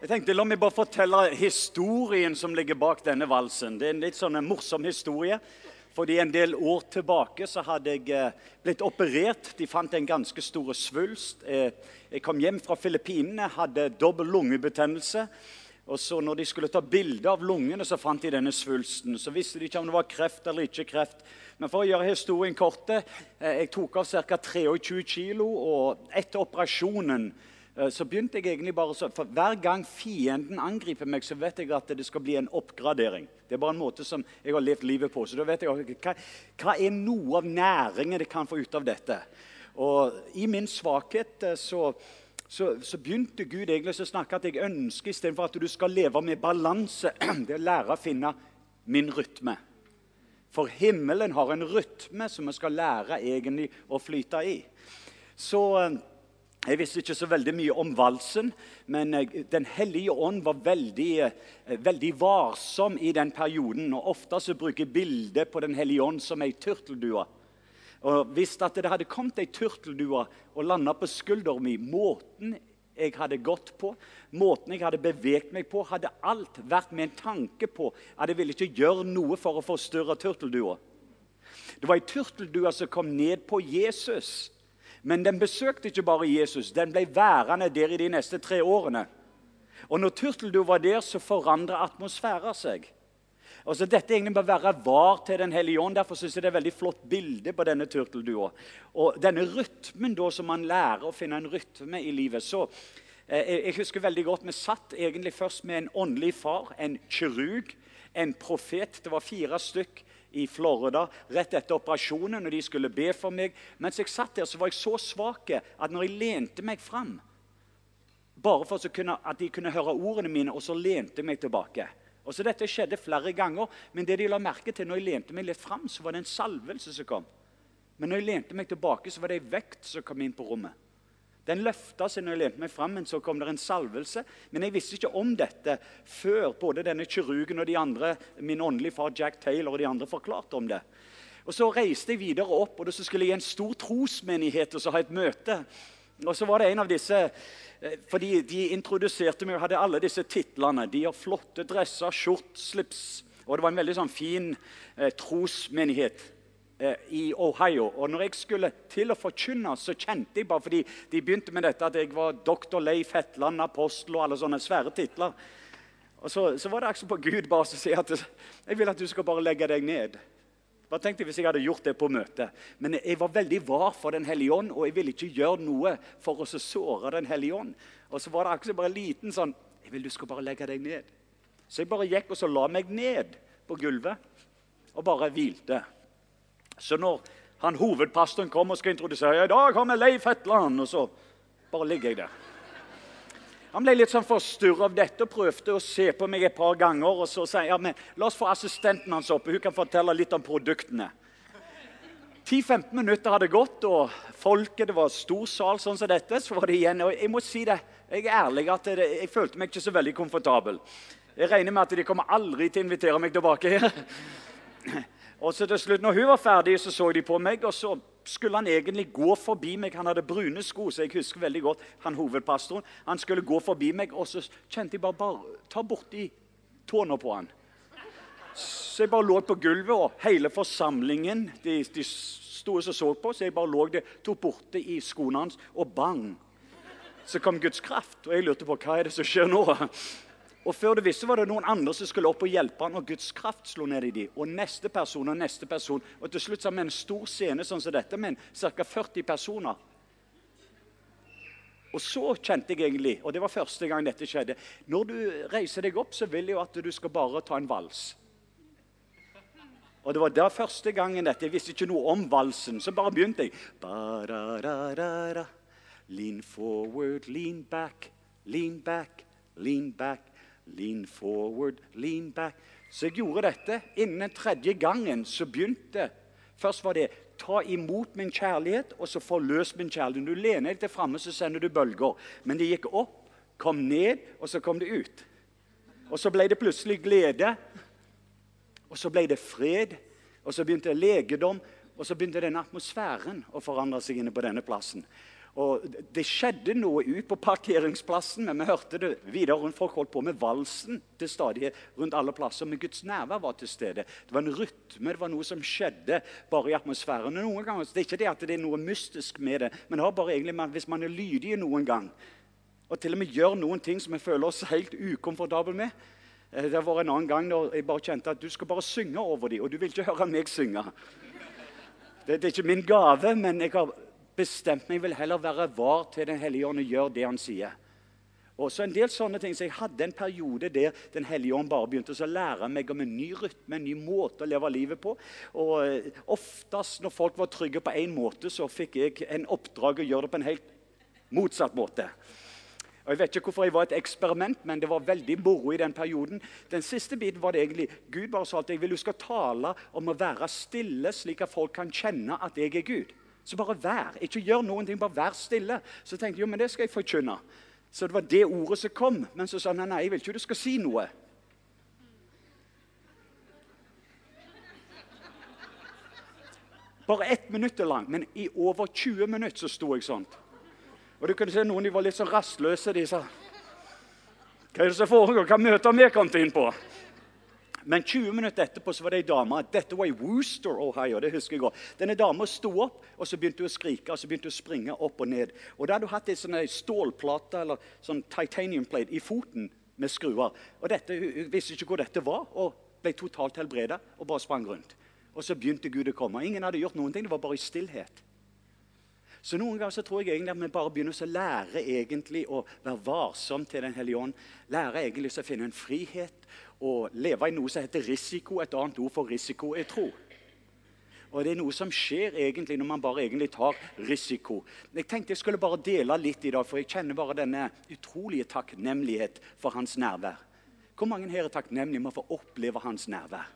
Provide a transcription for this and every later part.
Jeg tenkte, La meg bare fortelle historien som ligger bak denne valsen. Det er en litt sånn en morsom historie. Fordi En del år tilbake så hadde jeg eh, blitt operert. De fant en ganske stor svulst. Eh, Jeg kom hjem fra Filippinene, hadde dobbel lungebetennelse. Og så når de skulle ta bilde av lungene, så fant de denne svulsten. Så visste de ikke om det var kreft eller ikke kreft. Men for å gjøre historien kort eh, Jeg tok av ca. 23 kg, og etter operasjonen så begynte jeg egentlig bare så, for Hver gang fienden angriper meg, så vet jeg at det skal bli en oppgradering. Det er bare en måte som jeg har levd livet på. Så da vet jeg hva, hva er noe av næringen jeg kan få ut av dette. Og i min svakhet eh, så, så, så begynte Gud egentlig å snakke at jeg ønsker istedenfor at du skal leve med balanse, det å lære å finne min rytme. For himmelen har en rytme som vi skal lære egentlig å flyte i. Så eh, jeg visste ikke så veldig mye om valsen, men eh, Den hellige ånd var veldig, eh, veldig varsom i den perioden. og Ofte så bruker jeg bildet på Den hellige ånd som ei turteldue. Og Hvis det hadde kommet ei turteldue og landa på skulderen min Måten jeg hadde gått på, måten jeg hadde beveget meg på, hadde alt vært med en tanke på at jeg ville ikke gjøre noe for å forstyrre turteldua. Det var ei turteldue som kom ned på Jesus. Men den besøkte ikke bare Jesus, den ble værende der i de neste tre årene. Og når turteldua var der, så forandra atmosfæren seg. Altså, dette egentlig bare være var til Den hellige ånd. Derfor synes jeg det er et veldig flott bilde på denne turteldua. Og denne rytmen da, som man lærer å finne en rytme i livet. så eh, Jeg husker veldig godt Vi satt egentlig først med en åndelig far, en kirurg, en profet. Det var fire stykk i Florida rett etter operasjonen, og de skulle be for meg. Mens jeg satt der, så var jeg så svak at når jeg lente meg fram Bare for at de kunne høre ordene mine, og så lente jeg meg tilbake. Og så Dette skjedde flere ganger, men det de la merke til når jeg lente meg litt fram, så var det en salvelse som kom. Men når jeg lente meg tilbake, så var det ei vekt som kom inn på rommet. Den løfta seg når jeg lente meg fram, men så kom det en salvelse. Men jeg visste ikke om dette før både denne kirurgen og de andre, min åndelige far Jack Taylor og de andre forklarte om det. Og Så reiste jeg videre opp, og så skulle jeg i en stor trosmenighet og så ha et møte. Og så var det en av disse eh, fordi De introduserte meg og hadde alle disse titlene. De har flotte dresser, skjort, slips. Og det var en veldig sånn fin eh, trosmenighet i Ohio. Og når jeg skulle til å forkynne, så kjente jeg bare fordi de begynte med dette at jeg var doktor Leif Hetland, apostel og alle sånne svære titler. Og så, så var det akkurat på Gud bare å si at jeg vil at du skal bare legge deg ned. Hva tenkte jeg hvis jeg hadde gjort det på møtet? Men jeg var veldig var for Den hellige ånd, og jeg ville ikke gjøre noe for å såre Den hellige ånd. Og så var det akkurat bare en liten sånn Jeg vil du skal bare legge deg ned. Så jeg bare gikk og så la meg ned på gulvet og bare hvilte. Så når han hovedpastoren kom og skal introdusere i dag har vi Leif Hetland, og så bare ligger jeg der. Han ble litt sånn forstyrra av dette og prøvde å se på meg et par ganger. og så sa jeg, ja, men La oss få assistenten hans oppe. Hun kan fortelle litt om produktene. 10-15 minutter hadde gått, og folket, det var stor sal sånn som dette. så var det igjen, og Jeg må si det, jeg er ærlig at det, jeg følte meg ikke så veldig komfortabel. Jeg regner med at de kommer aldri til å invitere meg tilbake her. Og så til slutt, når hun var ferdig, så så de på meg, og så skulle han egentlig gå forbi meg. Han hadde brune sko, så jeg husker veldig godt han hovedpastoren. Han skulle gå forbi meg, og så kjente jeg bare, bare ta borti tåna på han. Så jeg bare lå på gulvet, og hele forsamlingen de, de sto og så på, så jeg bare lå der, tok borte i skoene hans, og bang! Så kom Guds kraft, og jeg lurte på hva er det som skjer nå. Og Før du visste var det noen andre som skulle opp og hjelpe han, og Guds kraft slo ned i dem. Og neste person og neste person. Og til slutt sammen med en stor scene sånn som dette, med ca. 40 personer. Og så kjente jeg egentlig, og det var første gang dette skjedde Når du reiser deg opp, så vil jeg jo at du skal bare ta en vals. Og det var da første gangen dette, Jeg visste ikke noe om valsen, så bare begynte jeg. Ba, da, da, da. Lean forward, lean back, lean back, lean back. Lean forward, lean back. Så jeg gjorde dette. Innen den tredje gangen så begynte Først var det ta imot min kjærlighet, og så forløs min kjærlighet. Du lener deg til framme, så sender du bølger. Men det gikk opp, kom ned, og så kom det ut. Og så ble det plutselig glede. Og så ble det fred. Og så begynte legedom. Og så begynte denne atmosfæren å forandre seg inne på denne plassen. Og Det skjedde noe ut på parkeringsplassen, men vi hørte det videre rundt. Folk holdt på med valsen til stadighet rundt alle plasser. Men Guds nærvær var til stede. Det var en rytme, det var noe som skjedde bare i atmosfæren. Noen ganger, Det er ikke det at det er noe mystisk med det, men det har bare egentlig, hvis man er lydig noen gang, og til og med gjør noen ting som vi føler oss helt ukomfortable med eh, Det var en annen gang da jeg bare kjente at du skal bare synge over dem, og du vil ikke høre meg synge. Det, det er ikke min gave, men jeg har bestemt meg. Vil heller være var til Den hellige ånd og gjøre det han sier. Og så en del sånne ting, så Jeg hadde en periode der Den hellige ånd bare begynte å lære meg om en ny rytme, en ny måte å leve livet på. Og eh, Oftest når folk var trygge på én måte, så fikk jeg en oppdrag å gjøre det på en helt motsatt måte. Og Jeg vet ikke hvorfor jeg var et eksperiment, men det var veldig moro i den perioden. Den siste biten var det egentlig Gud bare sa at jeg vil du skal tale om å være stille, slik at folk kan kjenne at jeg er Gud. Så bare vær. Ikke gjør noen ting, bare vær stille. Så tenkte jeg jo, men det skal jeg forkynne. Så det var det ordet som kom. Men så sa han nei, jeg vil ikke du skal si noe. Bare ett minutt er lang, men i over 20 minutter så sto jeg sånn. Og du kunne se Noen de var litt så rastløse. De sa Hva er det som foregår? Hva møter vi kommet inn på? Men 20 minutter etterpå så var det ei dame dette var i Wooster, Ohio, det husker jeg godt. Denne dama sto opp og så begynte hun å skrike og så begynte hun å springe opp og ned. Og Da hadde hun hatt ei sånn stålplate eller sånn titanium plate i foten med skruer. Og dette, Hun visste ikke hvor dette var og ble totalt helbreda og bare sprang rundt. Og så begynte Gud å komme. Ingen hadde gjort noen ting, det var bare i stillhet. Så Noen ganger så tror jeg egentlig at vi bare begynner å lære egentlig å være varsom til Den hellige ånd. Lære egentlig å finne en frihet og leve i noe som heter risiko. Et annet ord for risiko er tro. Og Det er noe som skjer egentlig når man bare egentlig tar risiko. Jeg tenkte jeg skulle bare dele litt i dag, for jeg kjenner bare denne utrolige takknemlighet for hans nærvær. Hvor mange her er takknemlige med å få oppleve hans nærvær?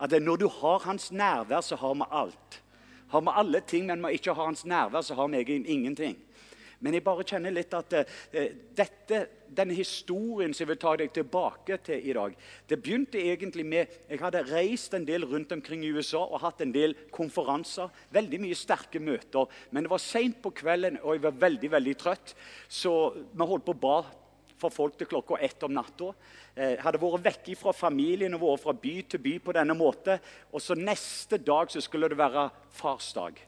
At Når du har hans nærvær, så har vi alt. Har vi alle ting, men vi ikke har hans nærvær, så har vi egentlig ingenting. Men jeg bare kjenner litt at uh, dette, denne historien som jeg vil ta deg tilbake til i dag Det begynte egentlig med Jeg hadde reist en del rundt omkring i USA og hatt en del konferanser. Veldig mye sterke møter. Men det var seint på kvelden, og jeg var veldig veldig trøtt. Så vi holdt på å ba for folk til klokka ett om natta. Eh, hadde vært vekk fra familien og vært fra by til by på denne måten. Og så neste dag så skulle det være farsdag.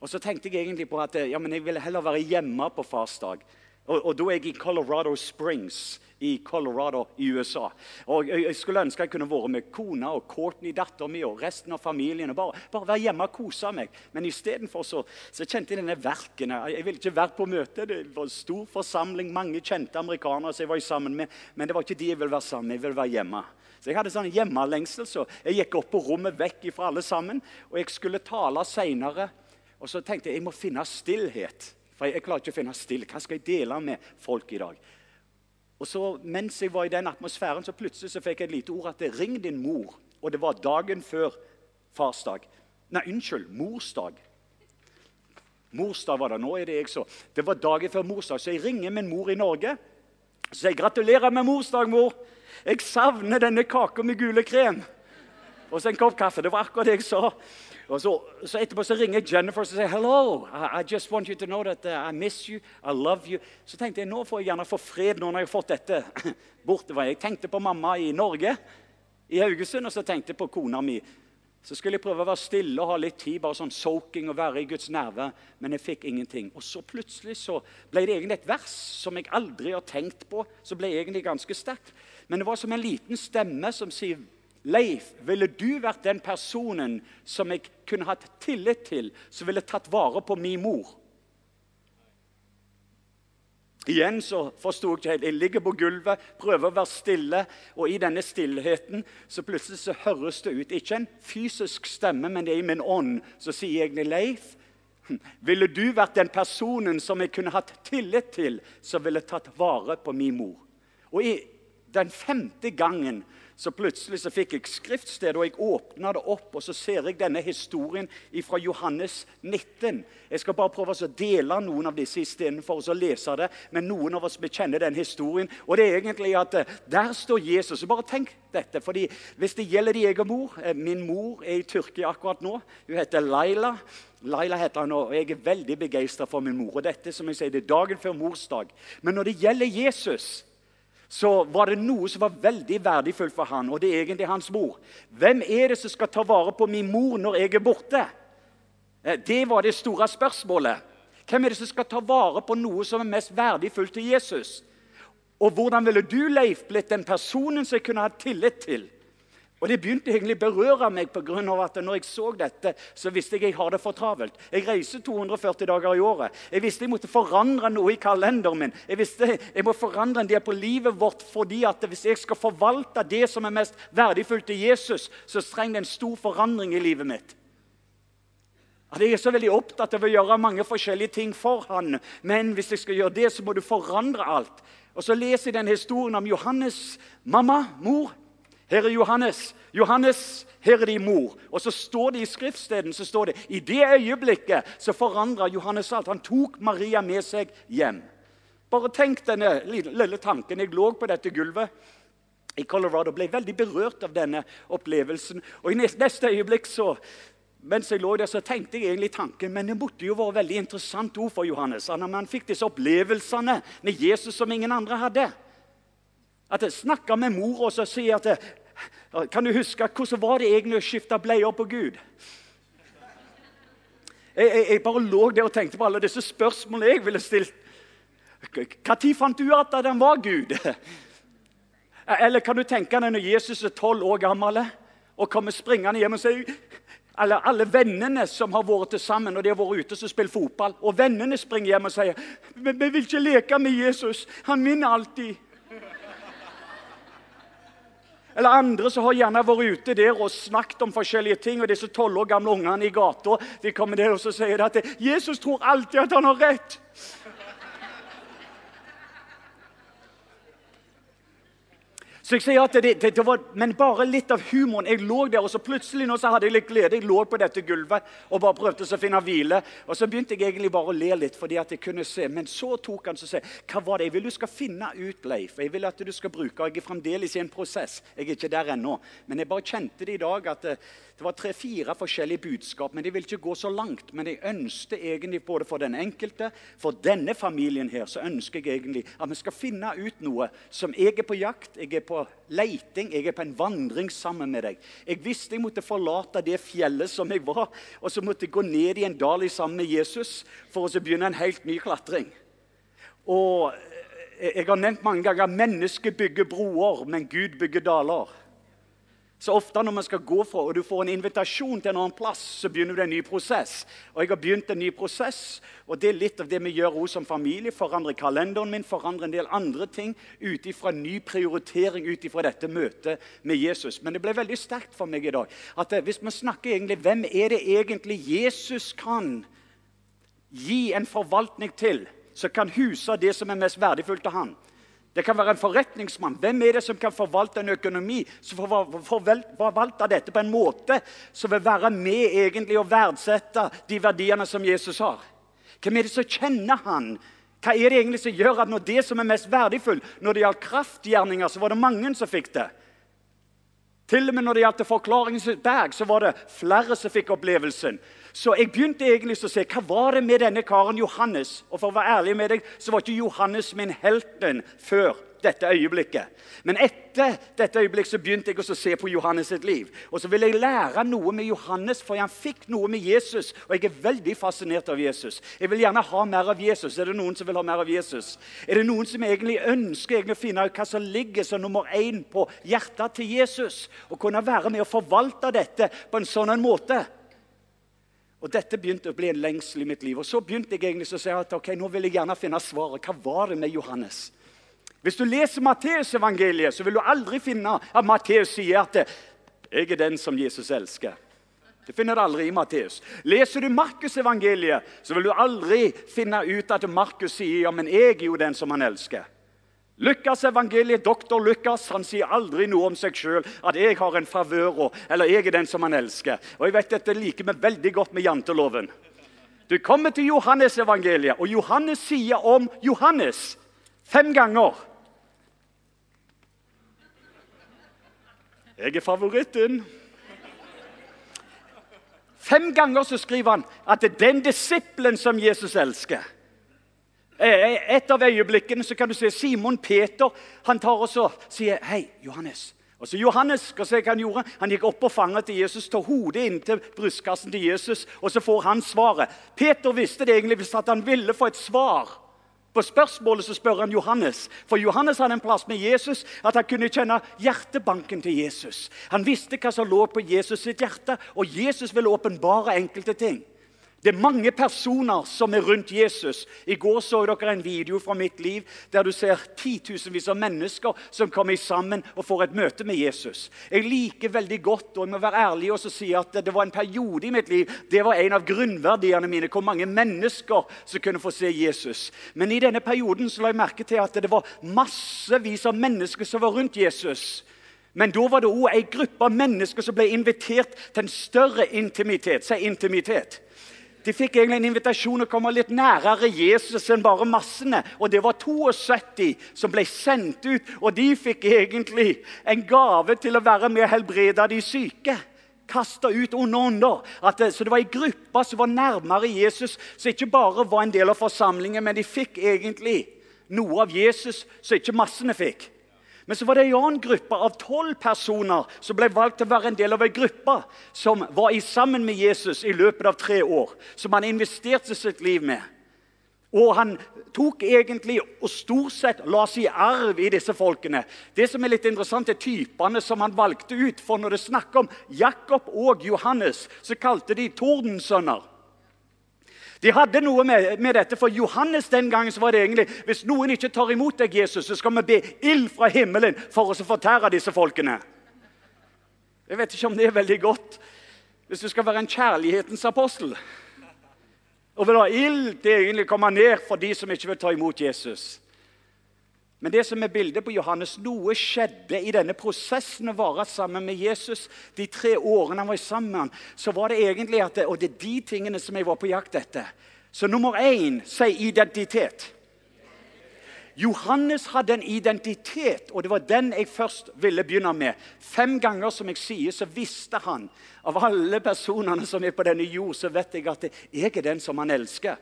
Og så tenkte jeg egentlig på at ja, men jeg ville heller være hjemme på farsdag. Og, og da er jeg i Colorado Springs i Colorado i USA. Og jeg, jeg skulle ønske jeg kunne vært med kona og Courtney, datteren min, og resten av familien. og Bare, bare være hjemme og kose meg. Men istedenfor så, så kjente jeg denne verken. Jeg ville ikke vært på møte. Det var en stor forsamling, mange kjente amerikanere som jeg var sammen med. Men det var ikke de jeg ville være sammen med. Jeg ville være hjemme. Så Jeg hadde sånn hjemmelengsel, så jeg gikk opp på rommet vekk fra alle sammen. Og jeg skulle tale seinere. Og så tenkte jeg jeg må finne stillhet. For jeg, klarer ikke å finne stille. Hva skal jeg dele med folk i dag? Og så, Mens jeg var i den atmosfæren, så plutselig så fikk jeg et lite ord at det 'ring din mor'. Og det var dagen før farsdag. Nei, unnskyld, morsdag. Morsdag var det. Nå er det jeg så. Det var dagen før morsdag, så jeg ringer min mor i Norge. Så jeg gratulerer med morsdag, mor. Jeg savner denne kaka med gule krem. Og så en kopp kaffe. Det var akkurat det jeg sa. Så, så, etterpå så ringer Jennifer og sier hello. I, I, just want you to know that uh, I miss you. I love you. Så tenkte jeg nå får jeg gjerne få fred nå når jeg har fått dette borte. Jeg tenkte på mamma i Norge, i Haugesund, og så tenkte jeg på kona mi. Så skulle jeg prøve å være stille og ha litt tid, bare sånn soaking og være i Guds nærvær. Men jeg fikk ingenting. Og så plutselig så ble det egentlig et vers som jeg aldri har tenkt på. Så ble jeg egentlig ganske sterkt. Men det var som en liten stemme som sier Leif, ville du vært den personen som jeg kunne hatt tillit til, som ville tatt vare på min mor? Igjen så forsto jeg ikke helt. Jeg ligger på gulvet, prøver å være stille. Og i denne stillheten så plutselig så høres det ut ikke en fysisk stemme, men det er i min ånd. Så sier jeg til Leif ville du vært den personen som jeg kunne hatt tillit til, som ville tatt vare på min mor? Og i den femte gangen så plutselig så fikk jeg skriftstedet, og jeg åpna det opp, og så ser jeg denne historien fra Johannes 19. Jeg skal bare prøve å dele noen av disse istedenfor å lese det. Men noen av oss bekjenner den historien. Og det er egentlig at eh, der står Jesus. Bare tenk dette. fordi Hvis det gjelder din egen mor eh, Min mor er i Tyrkia akkurat nå. Hun heter Laila. Laila heter han, og jeg er veldig begeistra for min mor. og dette som jeg sier, det er dagen før morsdag. Men når det gjelder Jesus, så var det noe som var veldig verdifullt for han, og det er egentlig hans mor. Hvem er det som skal ta vare på min mor når jeg er borte? Eh, det var det store spørsmålet. Hvem er det som skal ta vare på noe som er mest verdifullt til Jesus? Og hvordan ville du, Leif, blitt den personen som jeg kunne ha tillit til? Og Det begynte egentlig å berøre meg på grunn av at når jeg så dette, så visste jeg at jeg har det for travelt. Jeg reiser 240 dager i året. Jeg visste jeg måtte forandre noe i kalenderen min. Jeg visste jeg må forandre en del på livet vårt fordi at hvis jeg skal forvalte det som er mest verdifullt til Jesus, så trenger det en stor forandring i livet mitt. At Jeg er så veldig opptatt av å gjøre mange forskjellige ting for han, men hvis jeg skal gjøre det, så må du forandre alt. Og Så leser jeg den historien om Johannes' mamma, mor. Her er Johannes. Johannes, her er din mor. Og så står det i skriftsteden så står det, i det øyeblikket så forandra Johannes alt. Han tok Maria med seg hjem. Bare tenk denne lille tanken. Jeg lå på dette gulvet i Colorado ble veldig berørt av denne opplevelsen. Og I neste øyeblikk så, mens jeg lå der, så tenkte jeg egentlig tanken Men det måtte jo være veldig interessant ord for Johannes. Han, han fikk disse opplevelsene med Jesus som ingen andre hadde. At jeg snakker med mor og så sier at kan du huske hvordan var det egentlig å skifte bleier på Gud? Jeg, jeg, jeg, bare lå der og tenkte på alle disse spørsmålene jeg ville stilt. Når fant du at den var Gud? Eller kan du tenke deg når Jesus er tolv år gammel og kommer springende hjem og sier eller alle vennene som har vært til sammen og de har vært ute og spilt fotball, og vennene springer hjem og sier vi vil ikke leke med Jesus. Han vinner alltid. Eller andre som har gjerne vært ute der og snakket om forskjellige ting. Og disse tolv år gamle ungene i gata de kommer der og så sier at Jesus tror alltid at han har rett. Så jeg sier at det, det, det, var, Men bare litt av humoren. Jeg lå der, og så plutselig nå så hadde jeg litt glede. Jeg lå på dette gulvet og bare prøvde å finne hvile. Og så begynte jeg egentlig bare å le litt, fordi at jeg kunne se. Men så tok han så se, hva var det jeg vil du skal finne ut, Leif. Jeg vil at du skal bruke, og Jeg er fremdeles i en prosess. Jeg er ikke der ennå. Men jeg bare kjente det i dag at det, eh, var tre-fire forskjellige budskap. Men de ville ikke gå så langt. Men jeg ønsket egentlig både for den enkelte, for denne familien her, så ønsker jeg egentlig at vi skal finne ut noe som jeg er på jakt. jeg er på leiting, jeg er på en vandring sammen med deg. Jeg visste jeg måtte forlate det fjellet som jeg var, og så måtte jeg gå ned i en dal sammen med Jesus for å begynne en helt ny klatring. Og jeg har nevnt mange ganger at mennesket bygger broer, men Gud bygger daler. Så ofte når man skal gå fra, og du får en invitasjon til en annen plass, så begynner du en ny prosess. Og jeg har begynt en ny prosess, og det er litt av det vi gjør også som familie. Forandre kalenderen min, forandre en del andre ting ut ifra ny prioritering ut ifra dette møtet med Jesus. Men det ble veldig sterkt for meg i dag at eh, hvis vi snakker egentlig hvem er det egentlig Jesus kan gi en forvaltning til, som kan huse det som er mest verdifullt av han, det kan være en forretningsmann. Hvem er det som kan forvalte en økonomi som forvalter dette på en måte som vil være med egentlig og verdsette de verdiene som Jesus har? Hvem er det som kjenner han? Hva er det egentlig som gjør at når det som er mest verdifullt Når det gjaldt kraftgjerninger, så var det mange som fikk det. Til og med når det gjaldt Forklaringens berg, så var det flere som fikk opplevelsen. Så jeg begynte egentlig å se hva var det med denne karen Johannes. Og for å være ærlig med deg, så var ikke Johannes min helten før dette øyeblikket. Men etter dette øyeblikket så begynte jeg å se på Johannes sitt liv. Og så ville jeg lære noe med Johannes, for han fikk noe med Jesus. Og jeg er veldig fascinert av Jesus. Jeg vil gjerne ha mer av Jesus. Er det noen som vil ha mer av Jesus? Er det noen som egentlig ønsker egentlig å finne ut hva som ligger som nummer én på hjertet til Jesus? Og kunne være med å forvalte dette på en sånn måte? Og Dette begynte å bli en lengsel i mitt liv. Og Så begynte jeg egentlig å si at ok, nå vil jeg gjerne finne svaret. Hva var det med Johannes? Hvis du leser Matteusevangeliet, vil du aldri finne at Matteus sier at 'jeg er den som Jesus elsker'. Det finner du aldri i Matteus. Leser du Markusevangeliet, vil du aldri finne ut at Markus sier ja, men 'jeg er jo den som han elsker'. Lukas evangeliet, Doktor Lukas han sier aldri noe om seg sjøl. At 'jeg har en favør', eller 'jeg er den som han elsker'. Og jeg vet Dette liker vi veldig godt med janteloven. Du kommer til Johannes evangeliet, og Johannes sier om Johannes fem ganger 'Jeg er favoritten'. Fem ganger så skriver han at det er den disippelen som Jesus elsker. Eh, et av øyeblikkene så kan du se Simon Peter han tar og sier 'Hei, Johannes'. Og så Johannes skal se hva han gjorde. Han gikk opp og fanget til Jesus, tar hodet inntil brystkassen til Jesus, og så får han svaret. Peter visste det egentlig hvis han ville få et svar. På spørsmålet så spør han Johannes. For Johannes hadde en plass med Jesus, at han kunne kjenne hjertebanken til Jesus. Han visste hva som lå på Jesus sitt hjerte, og Jesus ville åpenbare enkelte ting. Det er mange personer som er rundt Jesus. I går så dere en video fra mitt liv der du ser titusenvis av mennesker som kommer sammen og får et møte med Jesus. Jeg liker veldig godt og jeg må være ærlig og si at det var en periode i mitt liv det var en av grunnverdiene mine, hvor mange mennesker som kunne få se Jesus. Men i denne perioden så la jeg merke til at det var massevis av mennesker som var rundt Jesus. Men da var det òg ei gruppe av mennesker som ble invitert til en større intimitet. Si intimitet. De fikk egentlig en invitasjon å komme litt nærere Jesus enn bare massene. Og det var 72 som ble sendt ut, og de fikk egentlig en gave til å være med og helbrede de syke. Kasta ut onde ånder. så det var ei gruppe som var nærmere Jesus, som ikke bare var en del av forsamlingen, men de fikk egentlig noe av Jesus som ikke massene fikk. Men så var det en annen gruppe av tolv personer som ble valgt til å være en del av en gruppe som var sammen med Jesus i løpet av tre år. Som han investerte sitt liv med. Og han tok egentlig og stort sett la seg i arv i disse folkene. Det som er litt interessant, er typene som han valgte ut. For når det snakker om Jakob og Johannes, så kalte de tordensønner. De hadde noe med, med, dette, for Johannes den gangen så var det egentlig hvis noen ikke tar imot deg, Jesus, så skal vi be ild fra himmelen for oss å fortære disse folkene. Jeg vet ikke om det er veldig godt hvis du skal være en kjærlighetens apostel og vil ha ild til egentlig komme ned for de som ikke vil ta imot Jesus. Men det som er bildet på Johannes, noe skjedde i denne prosessen å være sammen med Jesus. De tre årene han var sammen så var det egentlig at, Og det er de tingene som jeg var på jakt etter. Så nummer én sier identitet. Johannes hadde en identitet, og det var den jeg først ville begynne med. Fem ganger som jeg sier, så visste han av alle personene som er på denne jord, så vet jeg at jeg er den som han elsker.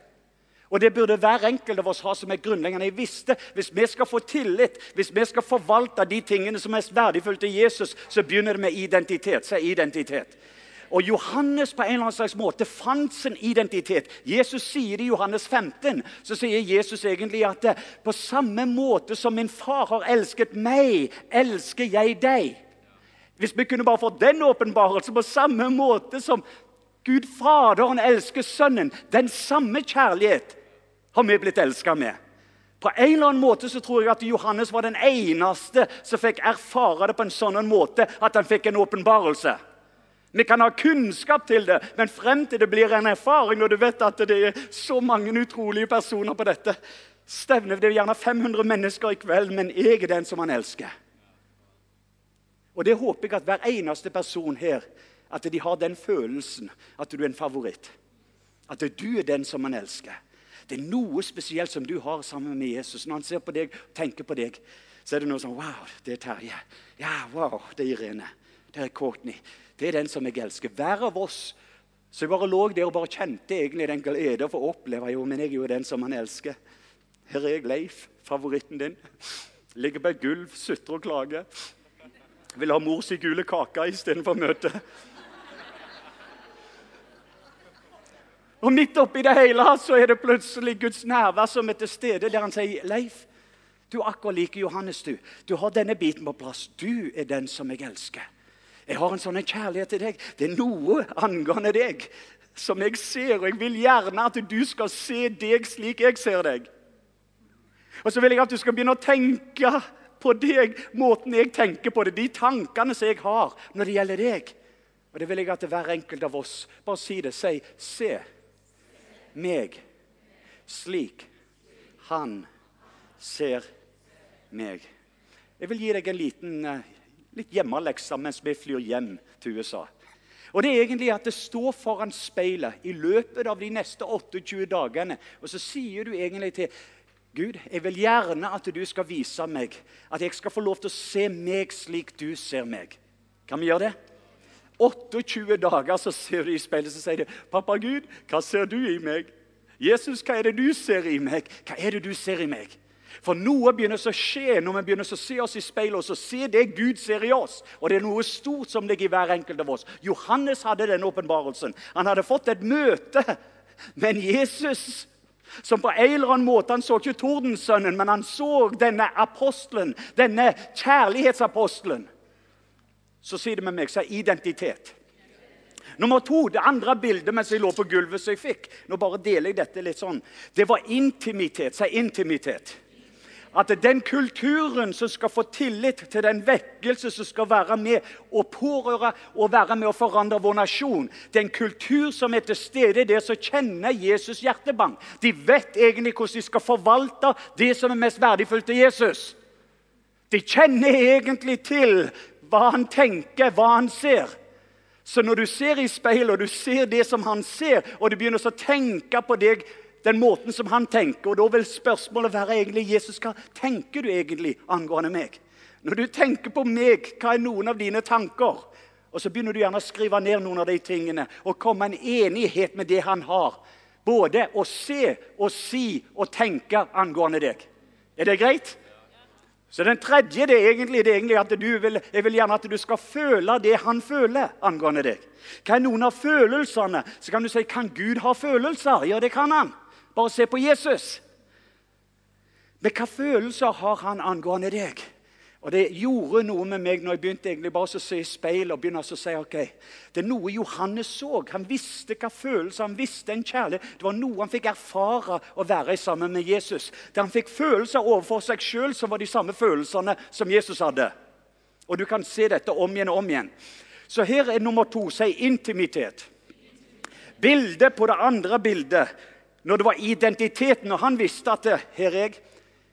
Og Det burde hver enkelt av oss ha som et grunnleggende. Jeg visste, Hvis vi skal få tillit, hvis vi skal forvalte de tingene som er mest verdifulle til Jesus, så begynner det med identitet. Så identitet. Og Johannes på en eller annen slags måte fant sin identitet. Jesus sier det i Johannes 15. Så sier Jesus egentlig at på samme måte som min far har elsket meg, elsker jeg deg. Hvis vi kunne bare få den åpenbarelsen på samme måte som Gud Faderen elsker Sønnen, den samme kjærlighet har vi blitt elska med. På en eller annen måte så tror jeg at Johannes var den eneste som fikk erfare det på en sånn måte at han fikk en åpenbarelse. Vi kan ha kunnskap til det, men frem til det blir en erfaring når du vet at det er så mange utrolige personer på dette stevnet Det er gjerne 500 mennesker i kveld, men jeg er den som han elsker. Og Det håper jeg at hver eneste person her at de har den følelsen at du er en favoritt. At du er den som han elsker. Det er noe spesielt som du har sammen med Jesus. Når han ser på deg og tenker på deg, så er det noe sånn Wow, det er Terje. Ja, wow, det er Irene. Det er Courtney. Det er den som jeg elsker. Hver av oss. Så jeg bare lå der og bare kjente egentlig den glede for å oppleve jo, men jeg er jo den som han elsker. Her er jeg, Leif, favoritten din. Ligger på et gulv, sutrer og klager. Vil ha mors gule kake istedenfor møte. Og midt oppi det hele så er det plutselig Guds nærvær som er til stede, der han sier, 'Leif, du er akkurat like Johannes. Du Du har denne biten på plass. Du er den som jeg elsker.' Jeg har en sånn kjærlighet til deg. Det er noe angående deg som jeg ser, og jeg vil gjerne at du skal se deg slik jeg ser deg. Og så vil jeg at du skal begynne å tenke på deg, måten jeg tenker på det, de tankene som jeg har når det gjelder deg. Og det vil jeg at hver enkelt av oss Bare si det. Si 'se' meg slik han ser meg. Jeg vil gi deg en liten eh, litt hjemmelekse mens vi flyr hjem til USA. Og Det er egentlig at det står foran speilet i løpet av de neste 28 dagene. Og så sier du egentlig til Gud, jeg vil gjerne at du skal vise meg at jeg skal få lov til å se meg slik du ser meg. Kan vi gjøre det? 28 dager så ser du i speilet så sier du, 'Pappa Gud, hva ser du i meg?' 'Jesus, hva er det du ser i meg?' Hva er det du ser i meg? For noe begynner å skje når vi begynner å se oss i speilet og så se det Gud ser i oss. Og det er noe stort som ligger i hver enkelt av oss. Johannes hadde den åpenbarelsen. Han hadde fått et møte med en Jesus som på en eller annen måte Han så ikke Tordensønnen, men han så denne apostelen, denne kjærlighetsapostelen. Så sier det med meg, så er identitet. Nummer to, det andre bildet mens jeg lå på gulvet som jeg fikk Nå bare deler jeg dette litt sånn. Det var intimitet. Si intimitet at den kulturen som skal få tillit til den vekkelse som skal være med å pårøre og være med å forandre vår nasjon Det er en kultur som er til stede der som kjenner Jesus' hjertebank. De vet egentlig hvordan de skal forvalte det som er mest verdifullt til Jesus. De kjenner egentlig til hva han tenker, hva han ser. Så når du ser i speilet og du ser det som han ser, og du begynner å tenke på deg den måten som han tenker. Og Da vil spørsmålet være egentlig, Jesus, hva tenker du egentlig angående meg? Når du tenker på meg, hva er noen av dine tanker? Og Så begynner du gjerne å skrive ned noen av de tingene og komme en enighet med det han har. Både å se og si og tenke angående deg. Er det greit? Så Den tredje det er egentlig, det er egentlig at vil, jeg vil gjerne at du skal føle det han føler angående deg. Hva er noen av følelsene? Så kan du si kan Gud ha følelser? Ja, det kan han. Bare se på Jesus. Men hva følelser har han angående deg? Og Det gjorde noe med meg når jeg begynte egentlig bare å se i speilet og begynne å si ok, det er noe Johannes så. Han visste hva følelser, han visste en kjærlighet. Det var noe han fikk erfare å være sammen med Jesus. Der han fikk følelser overfor seg sjøl, som var de samme følelsene som Jesus hadde. Og Du kan se dette om igjen og om igjen. Så her er nummer to. Si intimitet. Bildet på det andre bildet når det var identiteten, og han visste at det, her er jeg.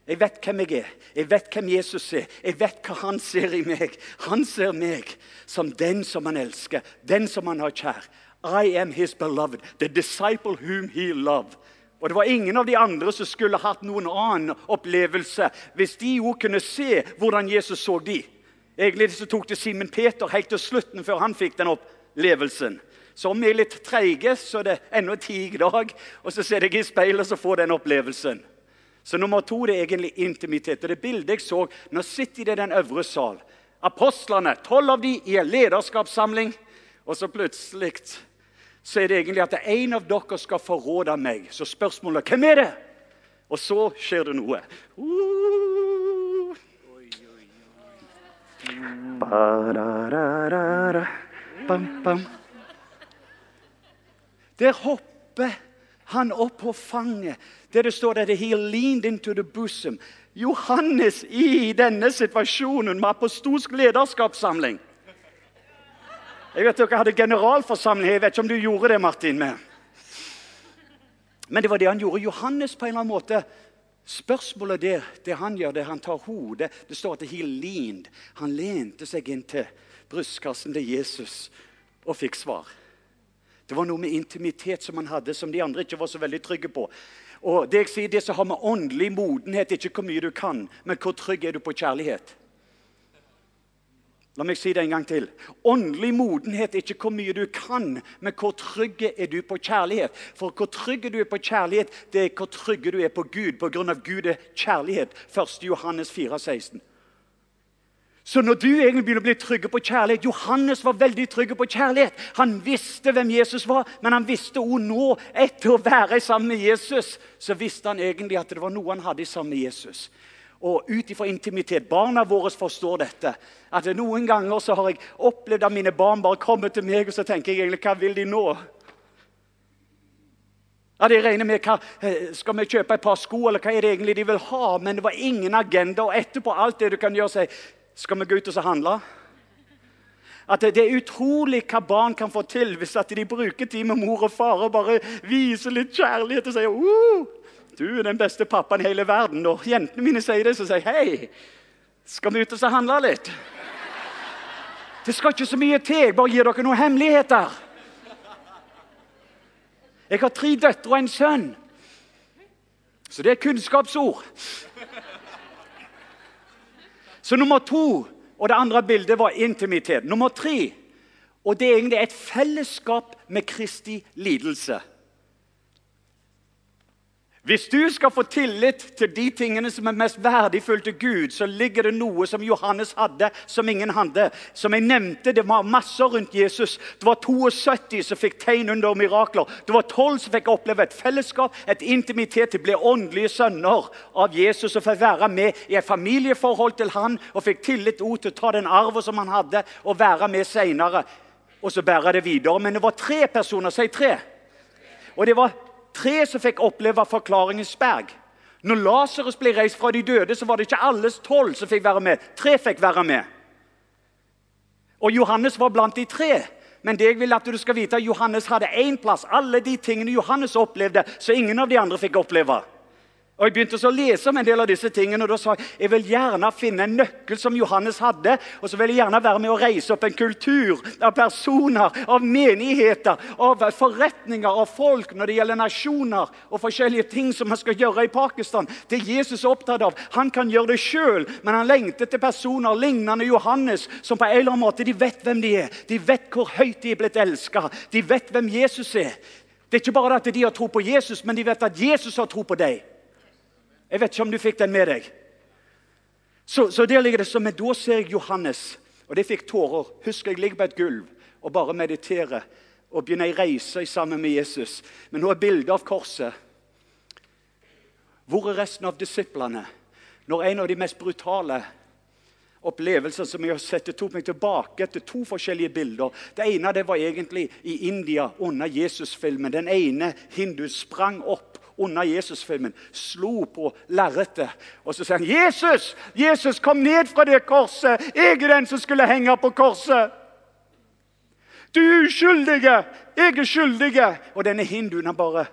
Jeg vet hvem jeg er, jeg vet hvem Jesus er, jeg vet hva han ser i meg. Han ser meg som den som han elsker, den som han har kjær. I am his beloved, the disciple whom he loved. Og Det var ingen av de andre som skulle hatt noen annen opplevelse hvis de jo kunne se hvordan Jesus så de. Egentlig så tok det Simen Peter helt til slutten før han fikk den opplevelsen. Så om vi er litt treige, så er det ennå ti dag. Og så ser jeg i speilet og får den opplevelsen. Så nummer to det er egentlig intimitet. Og Det bildet jeg så Nå sitter de i den øvre sal. Apostlene, tolv av de i en lederskapssamling. Og så plutselig så er det egentlig at en av dere skal forråde meg. Så spørsmålet hvem er det? Og så skjer det noe. Uh. Bam, bam. Der hopper han opp på fanget. Der det står at he leaned into the bosom. Johannes i denne situasjonen med apostolsk lederskapssamling. Jeg vet Dere hadde generalforsamling. Jeg vet ikke om du gjorde det, Martin. med. Men det var det han gjorde. Johannes på en eller annen måte Spørsmålet der, det han gjør, det han tar hodet Det står at he leaned. Han lente seg inn til brystkassen til Jesus og fikk svar. Det var noe med intimitet som han hadde, som de andre ikke var så veldig trygge på. Og Det jeg sier, det som har med åndelig modenhet ikke hvor mye du kan, men hvor trygg er du på kjærlighet. La meg si det en gang til. Åndelig modenhet er ikke hvor mye du kan, men hvor trygg er du på kjærlighet. For hvor trygg du er på kjærlighet, det er hvor trygg du er på Gud, av Gud er kjærlighet. 1. Johannes 4, 16. Så når du egentlig begynner å bli trygge på kjærlighet Johannes var veldig trygge på kjærlighet. Han visste hvem Jesus var, men han visste også nå, etter å være sammen med Jesus, så visste han egentlig at det var noe han hadde sammen med Jesus. Og ut ifra intimitet. Barna våre forstår dette. At Noen ganger så har jeg opplevd at mine barn bare kommer til meg, og så tenker jeg egentlig hva vil de nå? Ja, de regner med hva, eh, Skal vi kjøpe et par sko, eller hva er det egentlig de vil ha? Men det var ingen agenda. Og etterpå alt det du kan gjøre, si skal vi gå ut og handle? At Det er utrolig hva barn kan få til hvis at de bruker tid med mor og far og bare viser litt kjærlighet og sier uh, 'Du er den beste pappaen i hele verden.' Når jentene mine sier det, så sier jeg 'Hei, skal vi ut og handle litt?' Det skal ikke så mye til. Jeg bare gir dere noen hemmeligheter. Jeg har tre døtre og en sønn. Så det er kunnskapsord. Så nummer to og det andre bildet var intimitet. Nummer tre Og det er egentlig et fellesskap med Kristi lidelse. Hvis du skal få tillit til de tingene som er mest verdifulle til Gud, så ligger det noe som Johannes hadde, som ingen hadde. Som jeg nevnte, Det var masser rundt Jesus. Det var 72 som fikk tegn under mirakler. Det var 12 som fikk oppleve et fellesskap, et intimitet å bli åndelige sønner av Jesus. Og fikk være med i et familieforhold til han, og fikk tillit til å ta den arven som han hadde, og være med senere. Og så bære det videre. Men det var tre personer. Si tre. Og det var tre som fikk oppleve forklaringens berg. Når Lasarus ble reist fra de døde, så var det ikke alle tolv som fikk være med. Tre fikk være med. Og Johannes var blant de tre. Men det jeg vil at du skal vite, Johannes hadde én plass. Alle de tingene Johannes opplevde, så ingen av de andre fikk oppleve. Og Jeg begynte å lese om en del av disse tingene, og da sa jeg jeg vil gjerne finne en nøkkel som Johannes hadde. Og så vil jeg gjerne være med å reise opp en kultur av personer, av menigheter, av forretninger, av folk når det gjelder nasjoner og forskjellige ting som man skal gjøre i Pakistan. Det Jesus er opptatt av. Han kan gjøre det sjøl, men han lengter til personer lignende Johannes, som på en eller annen måte de vet hvem de er. De vet hvor høyt de er blitt elska. De vet hvem Jesus er. Det er ikke bare at de har tro på Jesus, men de vet at Jesus har tro på deg. Jeg vet ikke om du fikk den med deg. Så, så der ligger det som, men Da ser jeg Johannes, og det fikk tårer. Husker jeg ligger på et gulv og bare mediterer og begynner å reise sammen med Jesus. Men nå er bildet av korset. Hvor er resten av disiplene? Når en av de mest brutale opplevelser som jeg har sett, det tok meg tilbake etter to forskjellige bilder. Det ene det var egentlig i India under Jesus-filmen. Den ene hindu sprang opp under Jesusfilmen, slo på lerretet. Og så sier han, 'Jesus, Jesus, kom ned fra det korset! Jeg er den som skulle henge på korset!' 'Du er uskyldige! Jeg er skyldige!' Og denne hinduen han bare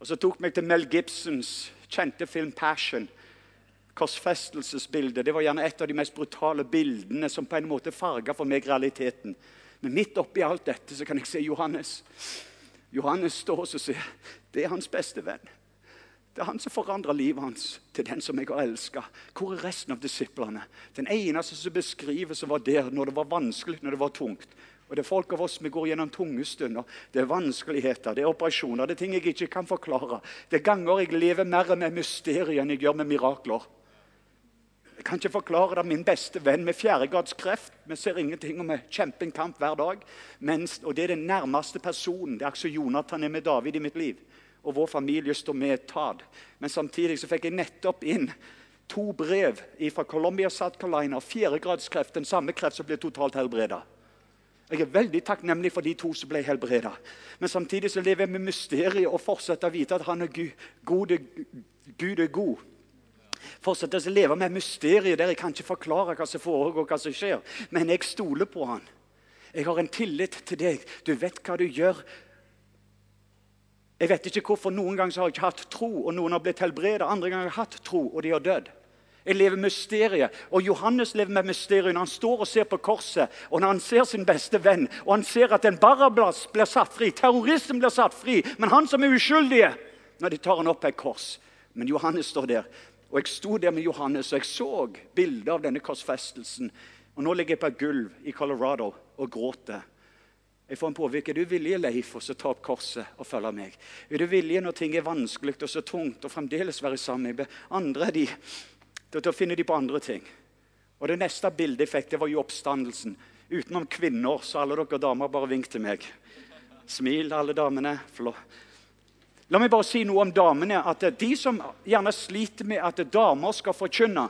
Og så tok meg til Mel Gibsons kjente film 'Passion'. Korsfestelsesbildet. Det var gjerne et av de mest brutale bildene som på en måte farga for meg realiteten. Men midt oppi alt dette så kan jeg se Johannes. Johannes står og sier det er hans beste venn. Det er han som forandrer livet hans til den som jeg har elska. Hvor er resten av disiplene? Den eneste som beskriver som var der når det var vanskelig, når det var tungt. Og Det er folk av oss vi går gjennom tunge stunder. Det er vanskeligheter, det er operasjoner, det er ting jeg ikke kan forklare. Det er ganger jeg lever mer med mysterier enn jeg gjør med mirakler. Jeg kan ikke forklare det. Min beste venn med fjerdegradskreft. Vi ser ingenting, og vi kjemper en kamp hver dag. Mens, og Det er den nærmeste personen. Det er akkurat Jonathan er med David i mitt liv. Og vår familie står med Tad. Men samtidig så fikk jeg nettopp inn to brev fra Colombia South Carolina. Fjerdegradskreft, den samme kreft som ble totalt helbreda. Jeg er veldig takknemlig for de to som ble helbreda. Men samtidig så lever jeg med mysteriet og fortsetter å vite at han er god. Gud er god fortsette å leve med mysteriet der jeg kan ikke forklare hva som foregår, hva som skjer. Men jeg stoler på han. Jeg har en tillit til deg. Du vet hva du gjør. Jeg vet ikke hvorfor Noen ganger har jeg ikke hatt tro, og noen har blitt helbredet. Andre ganger har jeg hatt tro, og de har dødd. Jeg lever mysteriet. Og Johannes lever med mysteriet når han står og ser på korset, og når han ser sin beste venn, og han ser at en Barablas blir satt fri, terroristen blir satt fri, men han som er uskyldige, når de tar han opp på et kors. Men Johannes står der. Og Jeg sto der med Johannes og jeg så bildet av denne korsfestelsen. Og Nå ligger jeg på et gulv i Colorado og gråter. Jeg får en påvirke. Er du villig, Leif, å ta opp korset og følge meg? Er du villig når ting er vanskelig og så tungt, og fremdeles være sammen med andre? De, da finner de på andre ting. Og Det neste bildet jeg fikk, det var jo oppstandelsen. Utenom kvinner, så alle dere damer bare vink til meg. Smil, alle damene. Flott. La meg bare si noe om damene. at De som gjerne sliter med at damer skal forkynne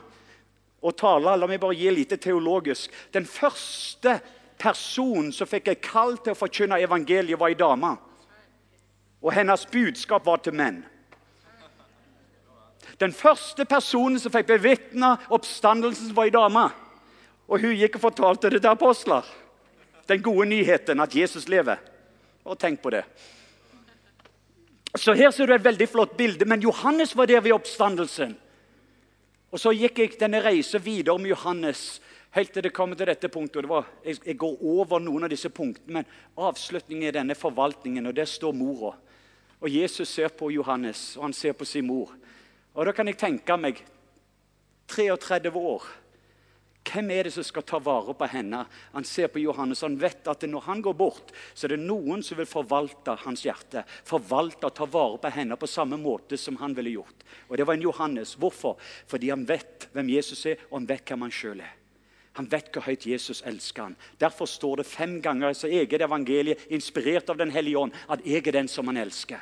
og tale La meg bare gi litt teologisk. Den første personen som fikk et kall til å forkynne evangeliet, var ei dame. Og hennes budskap var til menn. Den første personen som fikk bevitne oppstandelsen, var ei dame. Og hun gikk og fortalte det til apostler. Den gode nyheten at Jesus lever. Og tenk på det. Så her ser du et veldig flott bilde, men Johannes var der ved oppstandelsen. Og Så gikk jeg denne reisen videre med Johannes helt til det kommer til dette punktet. Var, jeg, jeg, går over noen av disse punktene, men avslutningen er denne forvaltningen, og der står mora. Og Jesus ser på Johannes, og han ser på sin mor. Og Da kan jeg tenke meg 33 år. Hvem er det som skal ta vare på henne? Han ser på Johannes, han vet at når han går bort, så er det noen som vil forvalte hans hjerte. Forvalte og ta vare på henne på samme måte som han ville gjort. Og det var en Johannes. Hvorfor? Fordi han vet hvem Jesus er, og han vet hvem han sjøl er. Han vet hvor høyt Jesus elsker han. Derfor står det fem ganger i sitt eget evangelie, inspirert av Den hellige ånd, at jeg er den som han elsker.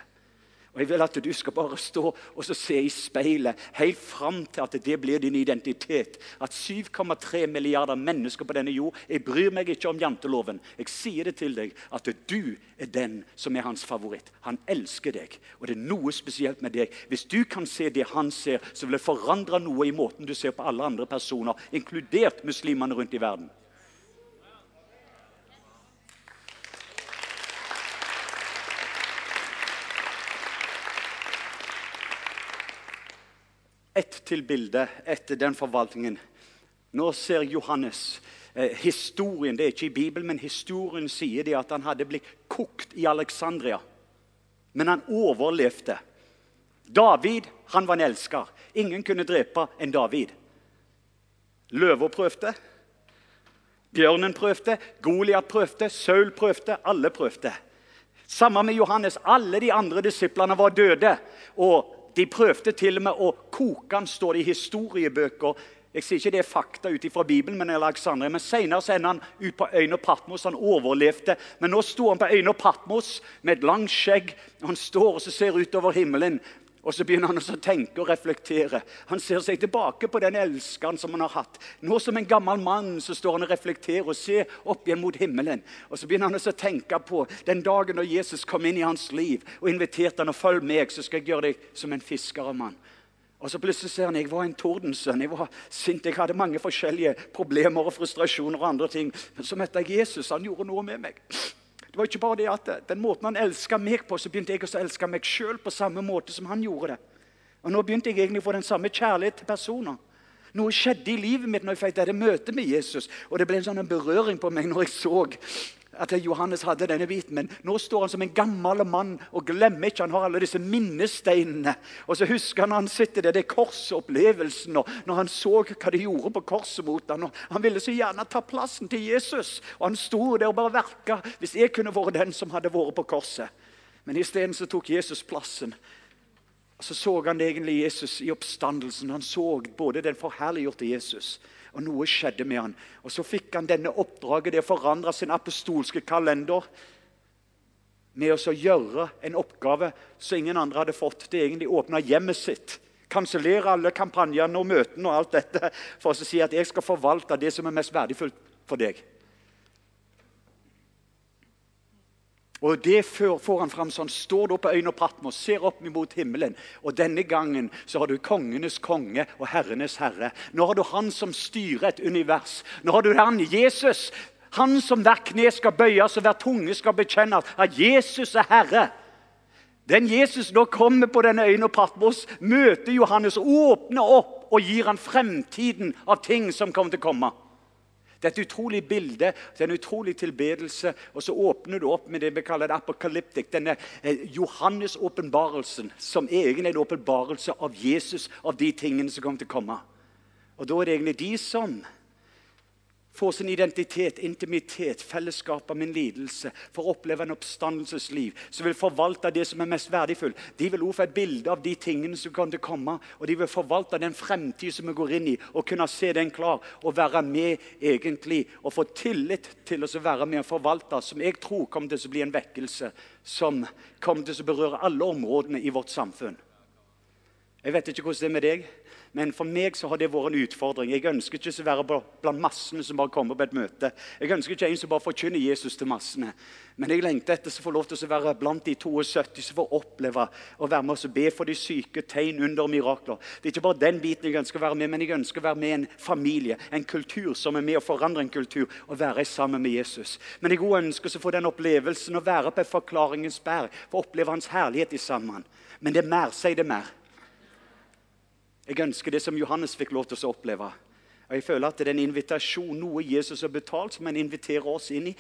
Og Jeg vil at du skal bare stå og se i speilet helt fram til at det blir din identitet. At 7,3 milliarder mennesker på denne jord Jeg bryr meg ikke om janteloven. Jeg sier det til deg at du er den som er hans favoritt. Han elsker deg, og det er noe spesielt med deg. Hvis du kan se det han ser, så vil det forandre noe i måten du ser på alle andre personer, inkludert muslimene rundt i verden. Ett til bilde etter den forvaltningen. Nå ser Johannes eh, historien. Det er ikke i Bibelen, men historien sier det at han hadde blitt kokt i Alexandria. Men han overlevde. David han var en elsker. Ingen kunne drepe en David. Løva prøvde. Bjørnen prøvde, Goliat prøvde, Saul prøvde. Alle prøvde. Samme med Johannes. Alle de andre disiplene var døde. Og de prøvde til og med å koke han, står det i historiebøker. Jeg sier ikke det er fakta ut fra Bibelen, men Alexandria. Men senere sender han ut på øyne og Patmos. Han overlevde. Men nå sto han på øyne og Patmos med et langt skjegg. Han står og ser utover himmelen. Og så begynner han å tenke og reflektere. Han ser seg tilbake på den elskeren som han har hatt. Nå som en gammel mann så står han og reflekterer og ser opp igjen mot himmelen. Og så begynner han å tenke på den dagen da Jesus kom inn i hans liv og inviterte han å følge meg, så skal jeg gjøre deg som en fisker mann. Og så plutselig ser han jeg var en tordensønn. Jeg var sint, jeg hadde mange forskjellige problemer og frustrasjoner. og andre ting. Men så møtte jeg Jesus. Han gjorde noe med meg. Det var ikke bare det at Den måten han elska meg på, så begynte jeg også å elske meg sjøl på samme måte som han gjorde det. Og Nå begynte jeg egentlig å få den samme kjærlighet til personer. Noe skjedde i livet mitt når jeg fikk dette møtet med Jesus. Og det ble en sånn berøring på meg når jeg så at Johannes hadde denne biten. Men nå står han som en gammel mann og glemmer ikke han har alle disse minnesteinene. Og så husker han han sitter der, det korsopplevelsen, og når han så hva de gjorde på korset mot ham. Han ville så gjerne ta plassen til Jesus, og han sto der og bare verka. Hvis jeg kunne vært den som hadde vært på korset. Men isteden tok Jesus plassen. Så så han egentlig Jesus i oppstandelsen. Han så både den forherliggjorte Jesus og noe skjedde med han. Og Så fikk han denne oppdraget, det å forandre sin apostolske kalender med å gjøre en oppgave som ingen andre hadde fått. Det egentlig åpna hjemmet sitt. Kansellere alle kampanjene og møtene og alt dette for å si at jeg skal forvalte det som er mest verdifullt for deg. Og Det får han fram sånn. Står du på øyne og Patmos, ser opp mot himmelen. Og denne gangen så har du kongenes konge og herrenes herre. Nå har du han som styrer et univers. Nå har du han Jesus. Han som hver kne skal bøyes og hver tunge skal bekjenne at Jesus er herre. Den Jesus nå kommer på denne øyen og Patmos, møter Johannes, åpner opp og gir han fremtiden av ting som kommer til å komme. Det er et utrolig bilde, det er en utrolig tilbedelse. Og så åpner du opp med det vi kaller det apokalyptikk, denne eh, Johannes-åpenbarelsen, som egentlig er en åpenbarelse av Jesus, av de tingene som kommer til å komme. Og da er det egentlig de som Få sin identitet, intimitet, fellesskap av min lidelse. For å oppleve en oppstandelsesliv som vil forvalte det som er mest verdifullt. De vil også få et bilde av de tingene som kan komme, og de vil forvalte den fremtid som vi går inn i, og kunne se den klar og være med egentlig, og få tillit til å være med og forvalte, som jeg tror kommer til å bli en vekkelse som kommer til å berøre alle områdene i vårt samfunn. Jeg vet ikke hvordan det er med deg. Men for meg så har det vært en utfordring. Jeg ønsker ikke å være blant massene som bare kommer på et møte. Jeg ønsker ikke en som bare forkynner Jesus til massene. Men jeg lengter etter å få lov til å være blant de 72 som får oppleve å være med oss og be for de syke, tegn, under og mirakler. Det er ikke bare den biten jeg ønsker å være med, men jeg ønsker å være med en familie, en kultur som er med å forandre en kultur, og være sammen med Jesus. Men jeg ønsker å få den opplevelsen å være på et forklaringens berg, for å oppleve Hans herlighet i sammen. Men det er mer, sier det mer. Jeg ønsker det som Johannes fikk lov til å oppleve. Og jeg føler at Det er en invitasjon, noe Jesus har betalt, som han inviterer oss inn i.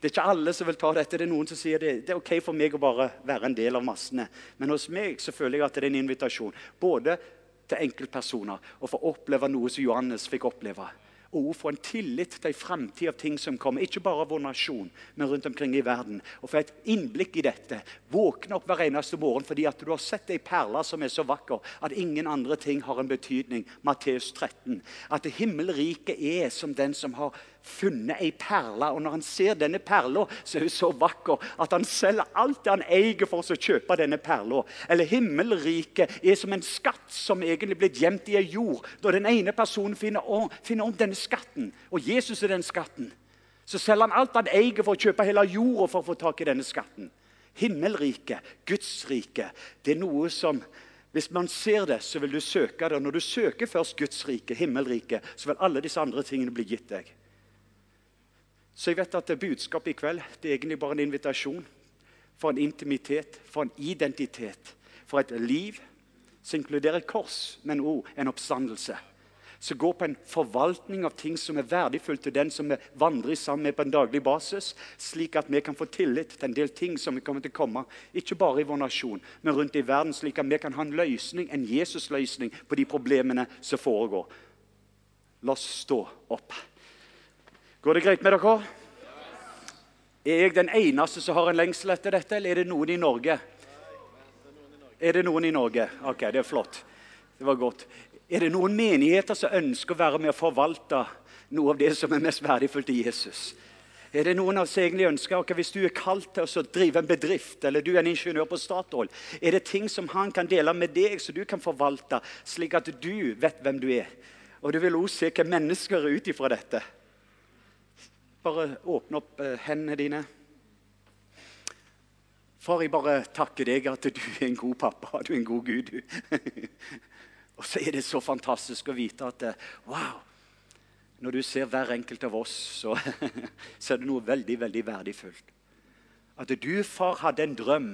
Det er ikke alle som vil ta dette. Det er noen som sier det, det er ok for meg å bare være en del av massene. Men hos meg så føler jeg at det er en invitasjon både til enkeltpersoner og for å oppleve noe som Johannes fikk oppleve. Og hun få en tillit til en framtid av ting som kommer. Ikke bare av vår nasjon, men rundt omkring i verden. Og få et innblikk i dette. Våkne opp hver eneste morgen fordi at du har sett ei perle som er så vakker at ingen andre ting har en betydning. Matteus 13. At himmelriket er som den som har funnet ei perle. Og når han ser denne perla, så er hun så vakker at han selger alt det han eier for å kjøpe denne perla. Eller himmelriket er som en skatt som egentlig blir gjemt i ei jord. Da den ene personen finner om, finner om denne skatten, og Jesus er den skatten, så selger han alt han eier for å kjøpe hele jorda for å få tak i denne skatten. Himmelriket, Guds rike, det er noe som hvis man ser det, så vil du søke det. Når du søker først Guds rike, himmelriket, så vil alle disse andre tingene bli gitt deg. Så jeg vet at det budskapet i kveld det er egentlig bare en invitasjon for en intimitet, for en identitet, for et liv som inkluderer kors, men òg en oppstandelse. Som går på en forvaltning av ting som er verdifullt til den som vi vandrer sammen med på en daglig basis, slik at vi kan få tillit til en del ting som kommer til å komme, ikke bare i vår nasjon, men rundt i verden, slik at vi kan ha en løsning, en Jesus-løsning på de problemene som foregår. La oss stå opp. Går det greit med dere? Er jeg den eneste som har en lengsel etter dette, eller er det noen i Norge? Er det noen i Norge? Ok, det er flott. Det var godt. Er det noen menigheter som ønsker å være med å forvalte noe av det som er mest verdifullt i Jesus? Er det noen av oss egentlig ønsker, okay, Hvis du er kalt til å drive en bedrift, eller du er en ingeniør på Statoil, er det ting som han kan dele med deg, så du kan forvalte, slik at du vet hvem du er? Og du vil også se hva mennesker er ut ifra dette. Bare åpne opp eh, hendene dine. Far, jeg bare takker deg at du er en god pappa, du er en god Gud. og så er det så fantastisk å vite at eh, wow, når du ser hver enkelt av oss, så, så er det noe veldig, veldig verdifullt. At du, far, hadde en drøm,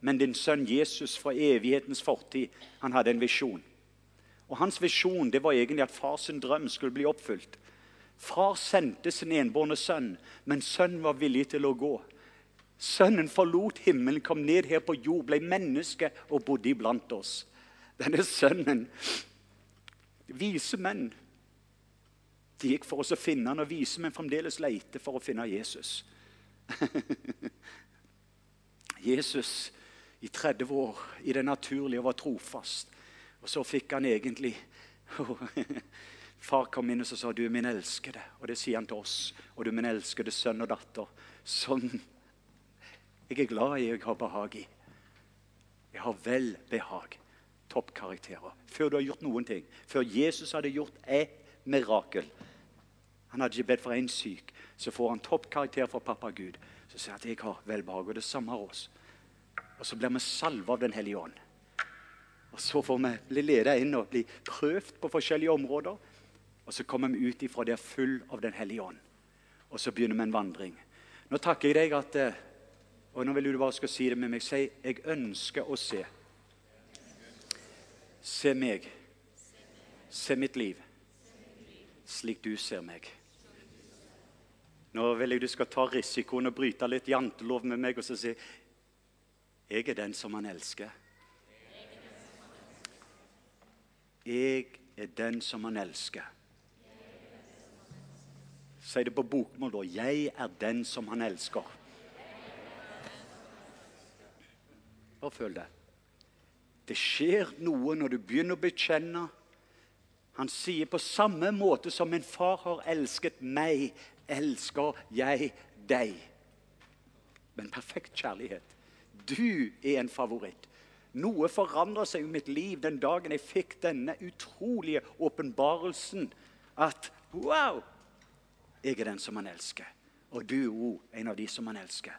men din sønn Jesus fra evighetens fortid, han hadde en visjon. Og Hans visjon det var egentlig at fars drøm skulle bli oppfylt. Far sendte sin enbårne sønn, men sønnen var villig til å gå. Sønnen forlot himmelen, kom ned her på jord, ble menneske og bodde iblant oss. Denne sønnen Vise menn de gikk for oss å finne han, og vise menn fremdeles leter for å finne Jesus. Jesus i 30 år i det naturlige var trofast. Og så fikk han egentlig Far kom inn og sa du er min elskede. Og det sier han til oss. Og du er min elskede sønn og datter. Sånn jeg er glad i, jeg har behag i. Jeg har vel behag. Toppkarakterer. Før du har gjort noen ting. Før Jesus hadde gjort et mirakel. Han hadde ikke bedt for én syk. Så får han toppkarakter fra pappa Gud. Så sier han at jeg har velbehag. Og det samme har oss. Og så blir vi salva av Den hellige ånd. Og så får vi bli ledet inn og bli prøvd på forskjellige områder. Og så kommer vi ut ifra det full av Den hellige ånd. Og så begynner vi en vandring. Nå takker jeg deg at eh, Og nå vil du bare skal si det med meg. Si 'Jeg ønsker å se'. Se meg. Se mitt liv slik du ser meg. Nå vil jeg du skal ta risikoen og bryte litt jantelov med meg og så si 'Jeg er den som han elsker'. Jeg er den som han elsker. Si det på bokmål, da. 'Jeg er den som han elsker'. Bare føl det. Det skjer noe når du begynner å bekjenne. Han sier på samme måte som min far har elsket meg, elsker jeg deg. Men perfekt kjærlighet. Du er en favoritt. Noe forandra seg i mitt liv den dagen jeg fikk denne utrolige åpenbarelsen. At wow! Jeg er den som han elsker. Og du er òg en av de som han elsker.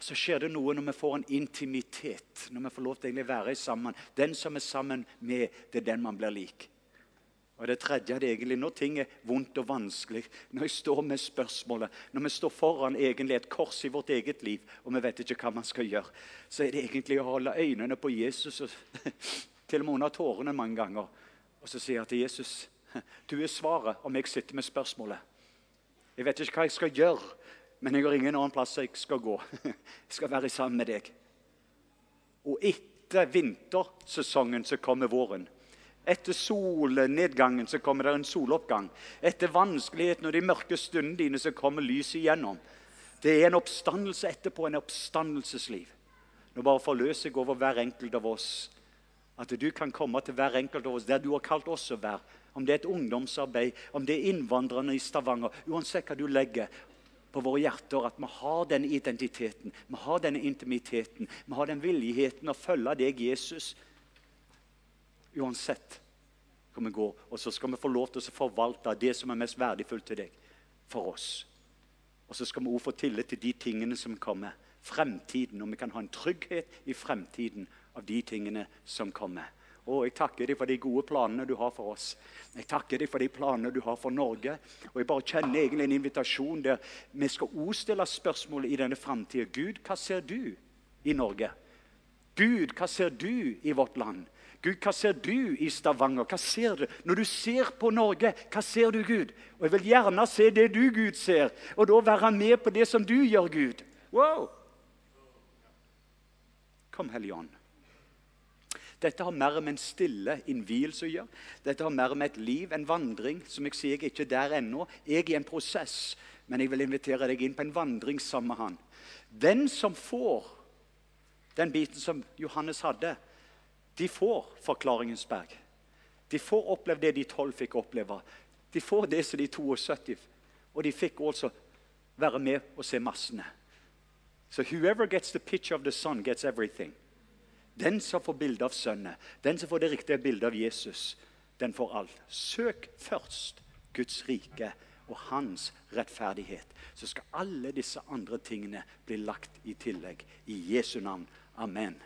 Så skjer det noe når vi får en intimitet, når vi får lov til å være sammen. Den som er sammen med, det er den man blir lik. Og det tredje er egentlig når ting er vondt og vanskelig, når jeg står med spørsmålet, når vi står foran egentlig et kors i vårt eget liv, og vi vet ikke hva man skal gjøre, så er det egentlig å holde øynene på Jesus, og til og med under tårene mange ganger, og så sier jeg til Jesus du er svaret om jeg sitter med spørsmålet. Jeg vet ikke hva jeg skal gjøre, men jeg har ingen annen plass jeg skal gå. Jeg skal være sammen med deg. Og etter vintersesongen så kommer våren. Etter solnedgangen så kommer det en soloppgang. Etter vanskeligheten og de mørke stundene dine så kommer lyset igjennom. Det er en oppstandelse etterpå, en oppstandelsesliv. Nå bare forløser jeg over hver enkelt av oss. At du kan komme til hver enkelt av oss der du har kalt oss å være. Om det er et ungdomsarbeid, om det er innvandrerne i Stavanger. Uansett hva du legger på våre hjerter, at vi har denne identiteten, vi har denne intimiteten, vi har den villigheten å følge deg, Jesus. Uansett hvor vi går. Og så skal vi få lov til å forvalte det som er mest verdifullt til deg, for oss. Og så skal vi også få tillit til de tingene som kommer. Fremtiden. Og vi kan ha en trygghet i fremtiden av de tingene som kommer. Og Jeg takker deg for de gode planene du har for oss. Jeg takker deg for de planene du har for Norge. Og Jeg bare kjenner egentlig en invitasjon der vi skal òg stille spørsmål i denne framtida. Gud, hva ser du i Norge? Gud, hva ser du i vårt land? Gud, hva ser du i Stavanger? Hva ser du? Når du ser på Norge, hva ser du, Gud? Og Jeg vil gjerne se det du, Gud, ser, og da være med på det som du gjør, Gud. Wow! Kom, Hellige Ånd. Dette har mer med en stille innvielse å gjøre. Dette har mer med et liv, en vandring. Som jeg sier, jeg er der ennå. Jeg er i en prosess, men jeg vil invitere deg inn på en vandring sammen med han. Den som får den biten som Johannes hadde, de får forklaringens berg. De får oppleve det de tolv fikk oppleve. De får det som de 72. Og de fikk også være med og se massene. Så whoever gets the picture of the sun, gets everything. Den som får bilde av Sønnen, den som får det riktige bildet av Jesus, den får alt. Søk først Guds rike og hans rettferdighet. Så skal alle disse andre tingene bli lagt i tillegg. I Jesu navn. Amen.